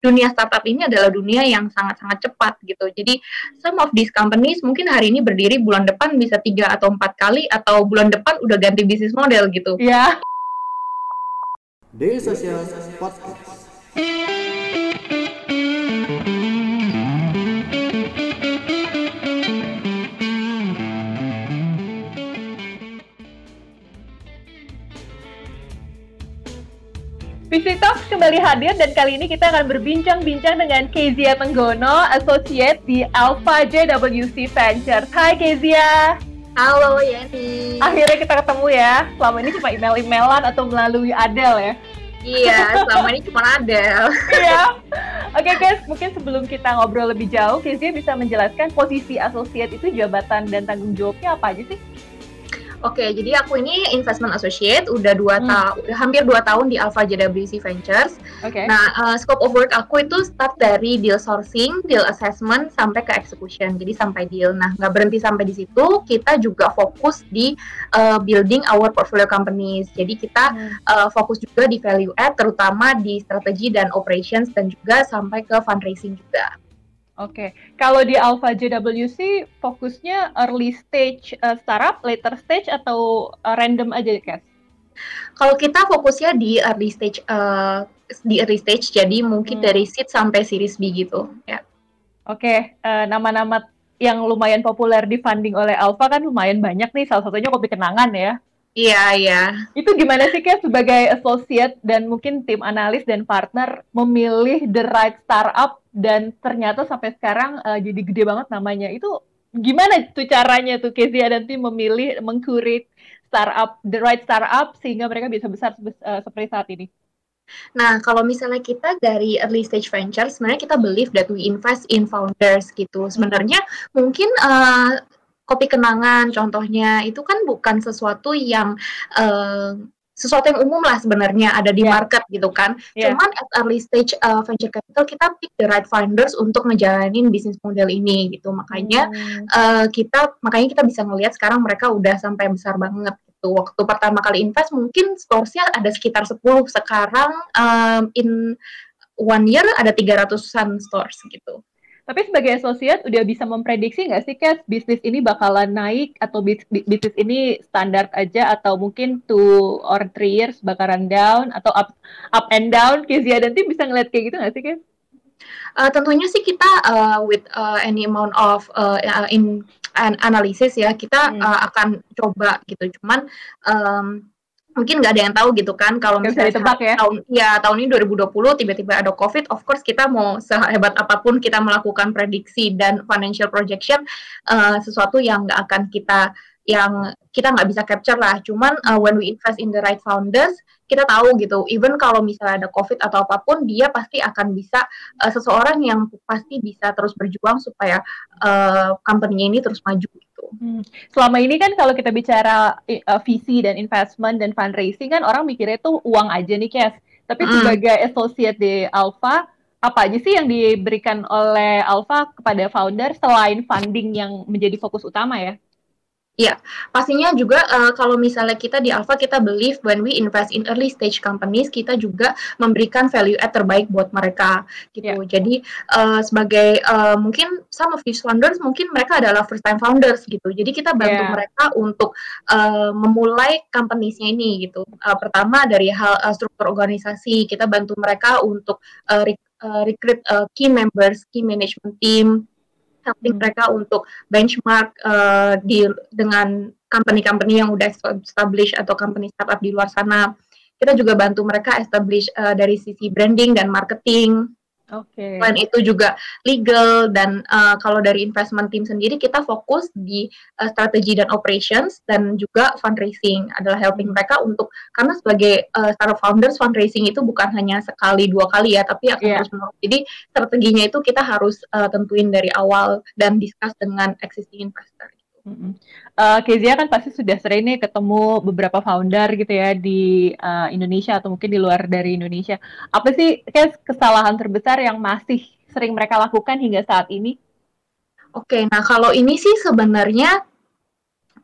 dunia startup ini adalah dunia yang sangat-sangat cepat gitu. Jadi some of these companies mungkin hari ini berdiri bulan depan bisa tiga atau empat kali atau bulan depan udah ganti bisnis model gitu. Iya. Desa Podcast. Visi Talks kembali hadir dan kali ini kita akan berbincang-bincang dengan Kezia Tenggono, Associate di Alpha JWC Ventures. Hai Kezia. Halo Yeni. Akhirnya kita ketemu ya. Selama ini cuma email-emailan atau melalui Adel ya. Iya, selama ini cuma Adel. Iya. Oke guys, mungkin sebelum kita ngobrol lebih jauh, Kezia bisa menjelaskan posisi associate itu jabatan dan tanggung jawabnya apa aja sih? Oke, jadi aku ini investment associate, udah dua hmm. tahun, udah hampir dua tahun di Alpha JWC Ventures. Oke. Okay. Nah, uh, scope of work aku itu start dari deal sourcing, deal assessment, sampai ke execution. Jadi sampai deal. Nah, nggak berhenti sampai di situ, kita juga fokus di uh, building our portfolio companies. Jadi kita hmm. uh, fokus juga di value add, terutama di strategi dan operations, dan juga sampai ke fundraising juga. Oke, okay. kalau di Alpha JWC fokusnya early stage uh, startup, later stage atau uh, random aja, Kes? Kalau kita fokusnya di early stage, uh, di early stage, jadi mungkin hmm. dari seed sampai series B gitu, ya. Oke, okay. uh, nama-nama yang lumayan populer di funding oleh Alpha kan lumayan banyak nih, salah satunya kopi kenangan ya. Iya, iya. Itu gimana sih kayak sebagai associate dan mungkin tim analis dan partner memilih the right startup dan ternyata sampai sekarang uh, jadi gede banget namanya. Itu gimana tuh caranya tuh Kezia dan tim memilih mengkurit startup the right startup sehingga mereka bisa besar uh, seperti saat ini? Nah, kalau misalnya kita dari early stage venture, sebenarnya kita believe that we invest in founders gitu. Sebenarnya mungkin uh, kopi kenangan contohnya itu kan bukan sesuatu yang uh, sesuatu yang umum lah sebenarnya ada di yeah. market gitu kan. Yeah. Cuman at early stage uh, venture capital kita pick the right founders untuk ngejalanin bisnis model ini gitu. Makanya hmm. uh, kita makanya kita bisa ngelihat sekarang mereka udah sampai besar banget gitu. Waktu pertama kali invest mungkin stores-nya ada sekitar 10, sekarang um, in one year ada 300-an stores gitu. Tapi sebagai associate udah bisa memprediksi nggak sih, Kes, bisnis ini bakalan naik atau bis bisnis ini standar aja atau mungkin two or three years bakalan down atau up up and down? Kezia dan tim bisa ngeliat kayak gitu nggak sih, Kes? Uh, tentunya sih kita uh, with uh, any amount of uh, in an analysis ya kita hmm. uh, akan coba gitu. Cuman um, mungkin nggak ada yang tahu gitu kan kalau misalnya ditebak ya. tahun ya tahun ini 2020 tiba-tiba ada covid of course kita mau sehebat apa pun kita melakukan prediksi dan financial projection uh, sesuatu yang nggak akan kita yang kita nggak bisa capture lah cuman uh, when we invest in the right founders kita tahu gitu even kalau misalnya ada covid atau apa pun dia pasti akan bisa uh, seseorang yang pasti bisa terus berjuang supaya uh, company ini terus maju Hmm. Selama ini kan kalau kita bicara uh, visi dan investment dan fundraising kan orang mikirnya tuh uang aja nih, Kes. Tapi hmm. sebagai associate di Alpha, apa aja sih yang diberikan oleh Alpha kepada founder selain funding yang menjadi fokus utama ya? Iya, pastinya juga uh, kalau misalnya kita di Alpha kita believe when we invest in early stage companies kita juga memberikan value add terbaik buat mereka gitu. Yeah. Jadi uh, sebagai uh, mungkin some of these founders mungkin mereka adalah first time founders gitu. Jadi kita bantu yeah. mereka untuk uh, memulai companiesnya ini gitu. Uh, pertama dari hal uh, struktur organisasi kita bantu mereka untuk uh, rec uh, recruit uh, key members, key management team helping hmm. mereka untuk benchmark uh, di dengan company-company yang udah establish atau company startup di luar sana. Kita juga bantu mereka establish uh, dari sisi branding dan marketing. Okay. Selain itu juga legal dan uh, kalau dari investment team sendiri kita fokus di uh, strategi dan operations dan juga fundraising adalah helping mereka untuk karena sebagai uh, startup founders fundraising itu bukan hanya sekali dua kali ya tapi akan yeah. terus menerus. Jadi strateginya itu kita harus uh, tentuin dari awal dan discuss dengan existing investor. Uh, Kezia kan pasti sudah sering nih ketemu beberapa founder gitu ya di uh, Indonesia atau mungkin di luar dari Indonesia. Apa sih kes kesalahan terbesar yang masih sering mereka lakukan hingga saat ini? Oke, nah kalau ini sih sebenarnya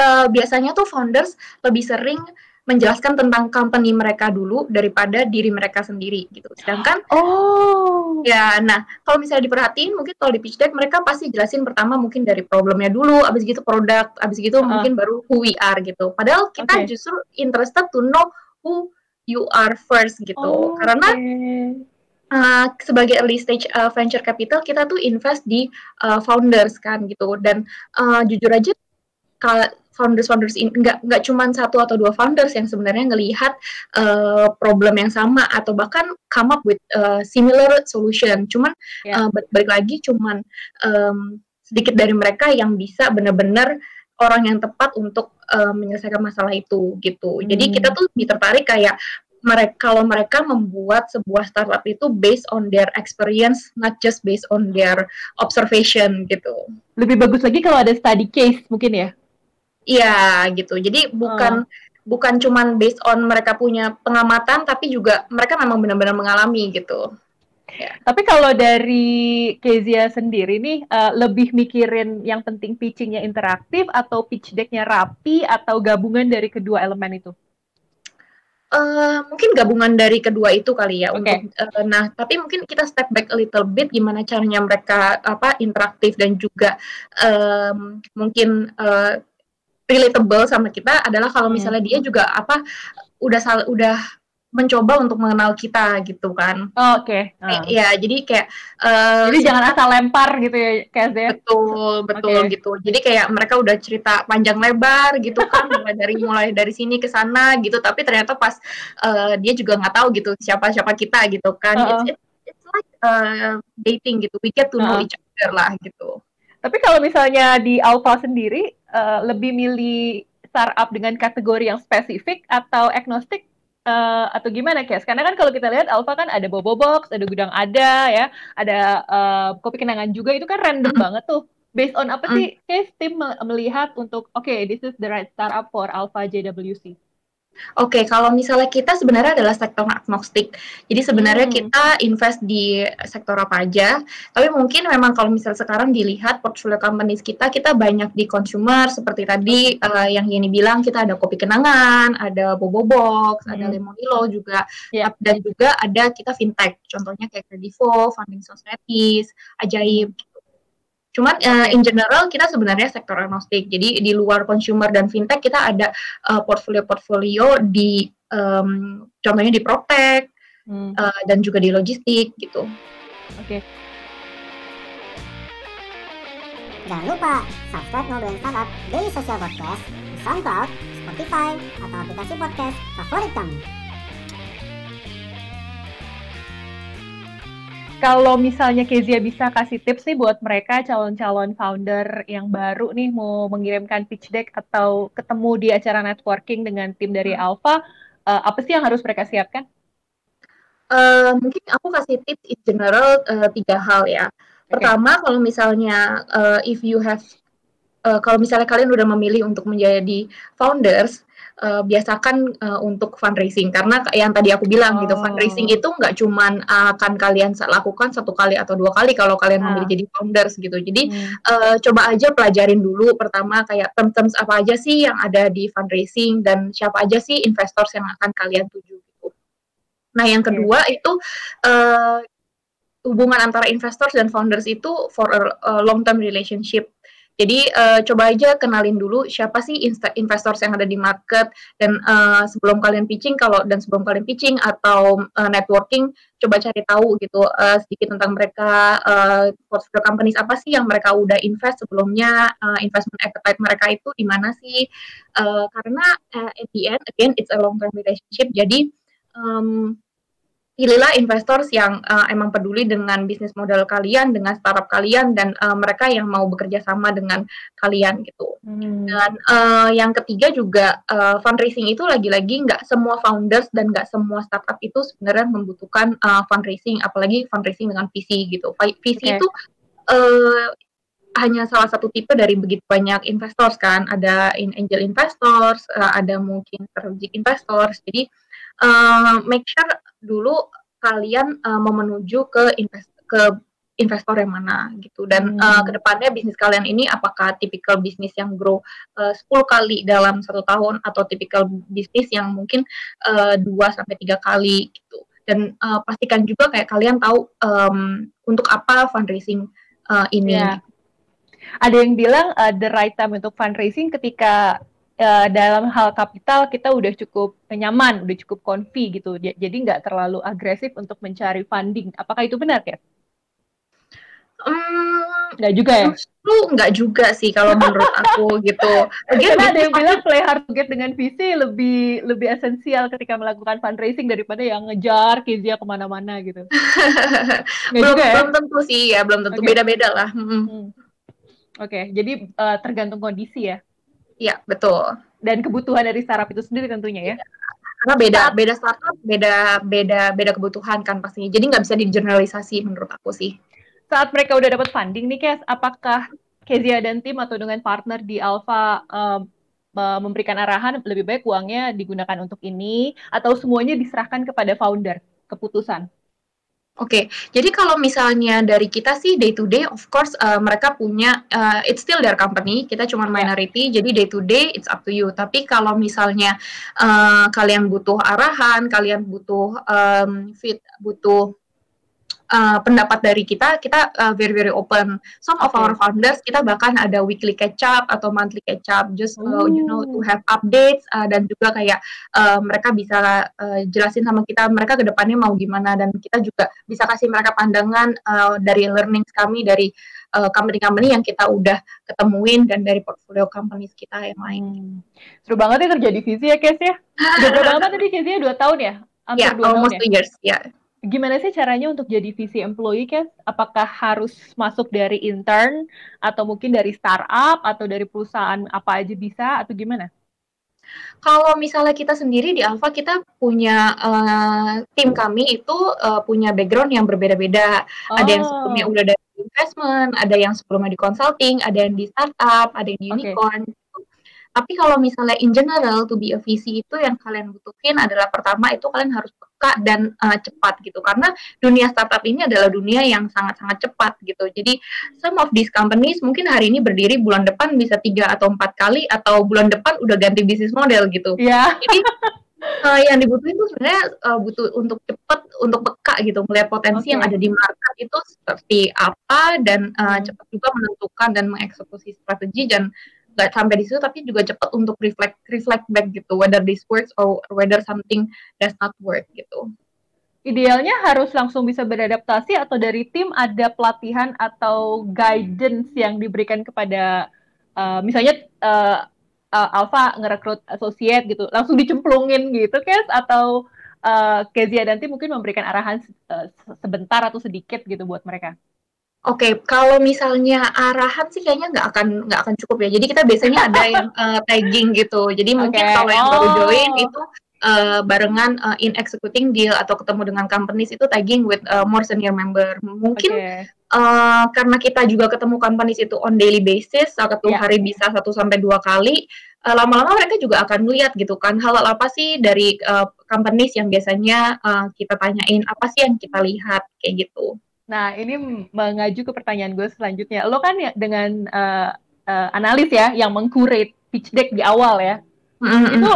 uh, biasanya tuh founders lebih sering menjelaskan tentang company mereka dulu daripada diri mereka sendiri gitu. Sedangkan oh ya nah kalau misalnya diperhatiin mungkin kalau di pitch deck mereka pasti jelasin pertama mungkin dari problemnya dulu, abis gitu produk, abis gitu uh. mungkin baru who we are gitu. Padahal kita okay. justru interested to know who you are first gitu. Oh, Karena okay. Uh, sebagai early stage uh, venture capital kita tuh invest di uh, founders kan gitu dan uh, jujur aja kalau founders-founders ini nggak nggak cuma satu atau dua founders yang sebenarnya ngelihat uh, problem yang sama atau bahkan come up with uh, similar solution. Cuman yeah. uh, balik lagi cuman um, sedikit dari mereka yang bisa benar-benar orang yang tepat untuk uh, menyelesaikan masalah itu gitu. Hmm. Jadi kita tuh tertarik kayak mereka kalau mereka membuat sebuah startup itu based on their experience not just based on their observation gitu. Lebih bagus lagi kalau ada study case mungkin ya. Iya gitu. Jadi bukan hmm. bukan cuman based on mereka punya pengamatan tapi juga mereka memang benar-benar mengalami gitu. Ya. Tapi kalau dari Kezia sendiri nih uh, lebih mikirin yang penting pitchingnya interaktif atau pitch decknya rapi atau gabungan dari kedua elemen itu? Uh, mungkin gabungan dari kedua itu kali ya okay. untuk uh, nah tapi mungkin kita step back a little bit gimana caranya mereka apa interaktif dan juga um, mungkin uh, relatable sama kita adalah kalau hmm. misalnya dia juga apa udah sal udah mencoba untuk mengenal kita gitu kan. Oh, Oke. Okay. Uh. Ya, jadi kayak uh, Jadi jangan asal lempar gitu ya, kayak Betul, betul okay. gitu. Jadi kayak mereka udah cerita panjang lebar gitu kan mulai dari mulai dari sini ke sana gitu, tapi ternyata pas uh, dia juga nggak tahu gitu siapa-siapa kita gitu kan. Uh -uh. It's, it's, it's like uh, dating gitu. We get to know uh -uh. each other lah gitu. Tapi kalau misalnya di Alpha sendiri uh, lebih milih startup dengan kategori yang spesifik atau agnostik uh, atau gimana Kes? Karena kan kalau kita lihat Alpha kan ada Bobo Box, ada Gudang Ada ya, ada uh, Kopi Kenangan juga itu kan random mm. banget tuh. Based on apa sih Kes tim melihat untuk oke okay, this is the right startup for Alpha JWC? Oke, kalau misalnya kita sebenarnya adalah sektor agnostik. Jadi sebenarnya hmm. kita invest di sektor apa aja. Tapi mungkin memang kalau misalnya sekarang dilihat portfolio companies kita, kita banyak di consumer seperti tadi uh, yang Yeni bilang kita ada kopi kenangan, ada Bobo Box, hmm. ada Lemonilo juga, yeah. dan juga ada kita fintech. Contohnya kayak Kredivo, Funding Societies, Ajaib Cuman uh, in general kita sebenarnya sektor agnostik. Jadi di luar consumer dan fintech kita ada uh, portfolio-portfolio di um, contohnya di proptech hmm. uh, dan juga di logistik gitu. Oke. Okay. Jangan lupa subscribe Ngobrolin Startup Daily Social Podcast di SoundCloud, Spotify, atau aplikasi podcast favorit kamu. Kalau misalnya Kezia bisa kasih tips nih buat mereka calon-calon founder yang baru nih mau mengirimkan pitch deck atau ketemu di acara networking dengan tim dari hmm. Alpha, uh, apa sih yang harus mereka siapkan? Uh, mungkin aku kasih tips in general uh, tiga hal ya. Pertama, kalau misalnya uh, if you have uh, kalau misalnya kalian udah memilih untuk menjadi founders, uh, biasakan uh, untuk fundraising karena yang tadi aku bilang gitu, oh. gitu fundraising itu nggak cuman akan kalian lakukan satu kali atau dua kali kalau kalian memilih ah. jadi founders gitu jadi hmm. uh, coba aja pelajarin dulu pertama kayak terms-terms apa aja sih yang ada di fundraising dan siapa aja sih investors yang akan kalian tuju gitu nah yang kedua okay. itu uh, hubungan antara investors dan founders itu for a, a long term relationship jadi uh, coba aja kenalin dulu siapa sih investor yang ada di market dan uh, sebelum kalian pitching kalau dan sebelum kalian pitching atau uh, networking coba cari tahu gitu uh, sedikit tentang mereka uh, portfolio companies apa sih yang mereka udah invest sebelumnya uh, investment appetite mereka itu di mana sih? Uh, karena uh, at the end again it's a long term relationship. Jadi um, pilihlah investors yang uh, emang peduli dengan bisnis model kalian, dengan startup kalian, dan uh, mereka yang mau bekerja sama dengan kalian gitu. Hmm. Dan uh, yang ketiga juga uh, fundraising itu lagi-lagi nggak semua founders dan nggak semua startup itu sebenarnya membutuhkan uh, fundraising, apalagi fundraising dengan VC gitu. VC okay. itu uh, hanya salah satu tipe dari begitu banyak investors kan. Ada angel investors, uh, ada mungkin strategic investors. Jadi uh, make sure dulu kalian uh, mau menuju ke invest ke investor yang mana gitu dan hmm. uh, ke depannya bisnis kalian ini apakah tipikal bisnis yang grow uh, 10 kali dalam satu tahun atau tipikal bisnis yang mungkin dua sampai tiga kali gitu dan uh, pastikan juga kayak kalian tahu um, untuk apa fundraising uh, ini. Yeah. Ada yang bilang uh, the right time untuk fundraising ketika uh, dalam hal kapital kita udah cukup nyaman, udah cukup konfi gitu. Jadi nggak terlalu agresif untuk mencari funding. Apakah itu benar, Kat? Um, nggak juga ya? Justru nggak juga sih kalau menurut aku gitu. Again, Karena ada yang bilang play hard to get dengan visi lebih lebih esensial ketika melakukan fundraising daripada yang ngejar Kezia ke mana-mana gitu. belum, juga, ya? belum tentu sih ya, belum tentu beda-beda okay. lah. Hmm. Hmm. Oke, okay, jadi uh, tergantung kondisi ya. Iya, betul. Dan kebutuhan dari startup itu sendiri tentunya ya. Iya. Karena beda beda startup, beda beda beda kebutuhan kan pastinya. Jadi nggak bisa digeneralisasi menurut aku sih. Saat mereka udah dapat funding nih, Kes, apakah Kezia dan tim atau dengan partner di Alpha um, memberikan arahan lebih baik uangnya digunakan untuk ini atau semuanya diserahkan kepada founder keputusan? Oke, jadi kalau misalnya dari kita sih day to day, of course uh, mereka punya uh, it's still their company, kita cuma ya. minority, yeah. jadi day to day it's up to you. Tapi kalau misalnya uh, kalian butuh arahan, kalian butuh um, fit, butuh uh, pendapat dari kita, kita uh, very very open. Some of our founders kita bahkan ada weekly catch up atau monthly catch up, just uh, you know to have updates uh, dan juga kayak uh, mereka bisa uh, jelasin sama kita mereka ke depannya mau gimana dan kita juga bisa kasih mereka pandangan uh, dari learnings kami dari company-company uh, yang kita udah ketemuin dan dari portfolio companies kita yang lain. Hmm. Seru banget ya kerja divisi ya, Kes ya. Udah berapa lama tadi Kesnya? Dua tahun ya? Hampir yeah, dua almost tahun ya? years, ya. Yeah gimana sih caranya untuk jadi visi employee kan? Apakah harus masuk dari intern atau mungkin dari startup atau dari perusahaan apa aja bisa atau gimana? Kalau misalnya kita sendiri di Alpha kita punya uh, tim kami itu uh, punya background yang berbeda-beda. Oh. Ada yang sebelumnya oh. udah dari investment, ada yang sebelumnya di consulting, ada yang di startup, ada yang di unicorn. Okay. Tapi kalau misalnya in general to be a VC itu yang kalian butuhin adalah pertama itu kalian harus peka dan uh, cepat gitu karena dunia startup ini adalah dunia yang sangat-sangat cepat gitu. Jadi some of these companies mungkin hari ini berdiri bulan depan bisa tiga atau empat kali atau bulan depan udah ganti bisnis model gitu. Yeah. Jadi uh, yang dibutuhin itu sebenarnya uh, butuh untuk cepat untuk peka gitu melihat potensi okay. yang ada di market itu seperti apa dan uh, cepat juga menentukan dan mengeksekusi strategi dan nggak sampai di situ tapi juga cepat untuk reflect reflect back gitu whether this works or whether something does not work gitu. Idealnya harus langsung bisa beradaptasi atau dari tim ada pelatihan atau guidance yang diberikan kepada uh, misalnya uh, uh, Alpha ngerekrut associate gitu langsung dicemplungin gitu kes atau uh, Kezia dan tim mungkin memberikan arahan uh, sebentar atau sedikit gitu buat mereka. Oke, kalau misalnya arahan sih kayaknya nggak akan nggak akan cukup ya. Jadi kita biasanya ada yang uh, tagging gitu. Jadi mungkin kalau yang baru oh. join itu uh, barengan uh, in executing deal atau ketemu dengan companies itu tagging with uh, more senior member. Mungkin okay. uh, karena kita juga ketemu companies itu on daily basis, satu yeah. hari bisa satu sampai dua kali. lama-lama mereka juga akan melihat gitu kan hal, -hal apa sih dari uh, companies yang biasanya uh, kita tanyain apa sih yang kita lihat kayak gitu. Nah, ini mengaju ke pertanyaan gue selanjutnya. Lo kan ya dengan uh, uh, analis ya yang mengkurate pitch deck di awal ya. Mm-hmm. Itu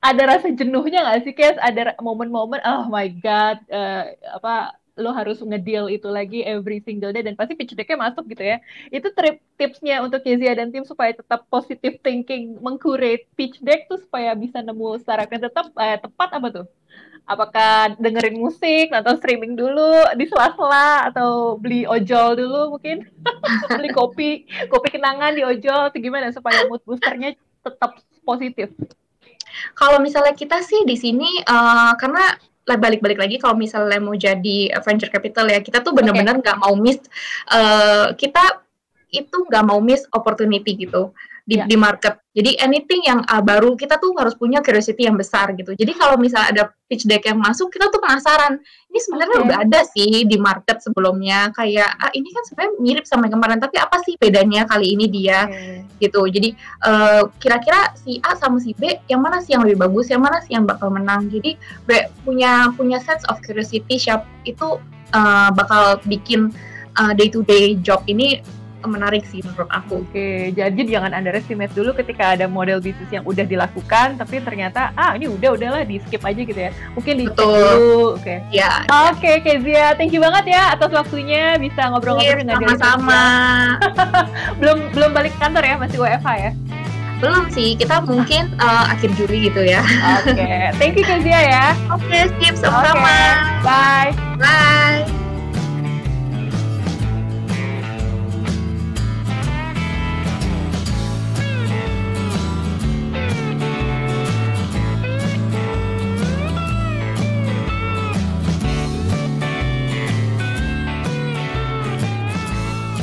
ada rasa jenuhnya nggak sih, Kes? Ada momen-momen, oh my God, uh, apa lo harus ngedeal itu lagi every single day dan pasti pitch decknya masuk gitu ya. Itu trip tipsnya untuk Kezia dan tim supaya tetap positive thinking, mengkurate pitch deck tuh supaya bisa nemu startup yang tetap uh, tepat apa tuh? Apakah dengerin musik atau streaming dulu di sela-sela atau beli ojol dulu mungkin? Beli kopi kopi kenangan di ojol atau gimana supaya mood boosternya tetap positif? Kalau misalnya kita sih di sini uh, karena balik-balik lagi kalau misalnya mau jadi venture capital ya kita tuh benar-benar nggak okay. mau miss uh, kita itu nggak mau miss opportunity gitu di, yeah. di market. Jadi anything yang uh, baru kita tuh harus punya curiosity yang besar gitu. Jadi kalau misalnya ada pitch deck yang masuk, kita tuh penasaran. Ini sebenarnya okay. udah ada sih di market sebelumnya. Kayak ah ini kan sebenarnya mirip sama yang kemarin, tapi apa sih bedanya kali ini dia okay. gitu. Jadi uh, kira-kira si A sama si B yang mana sih yang lebih bagus, yang mana sih yang bakal menang. Jadi punya punya sense of curiosity siap itu uh, bakal bikin day to day job ini menarik sih menurut aku. Oke, jadi jangan underestimate dulu ketika ada model bisnis yang udah dilakukan, tapi ternyata ah ini udah udahlah di skip aja gitu ya. Mungkin di dulu. Oke. Ya. Oke, Kezia, thank you banget ya atas waktunya bisa ngobrol-ngobrol Iya, dengan sama-sama. Belum belum balik kantor ya, masih WFH ya. Belum sih, kita mungkin uh, akhir Juli gitu ya. Oke, thank you Kezia ya. Oke, skip sama-sama. Oke, Bye. Bye.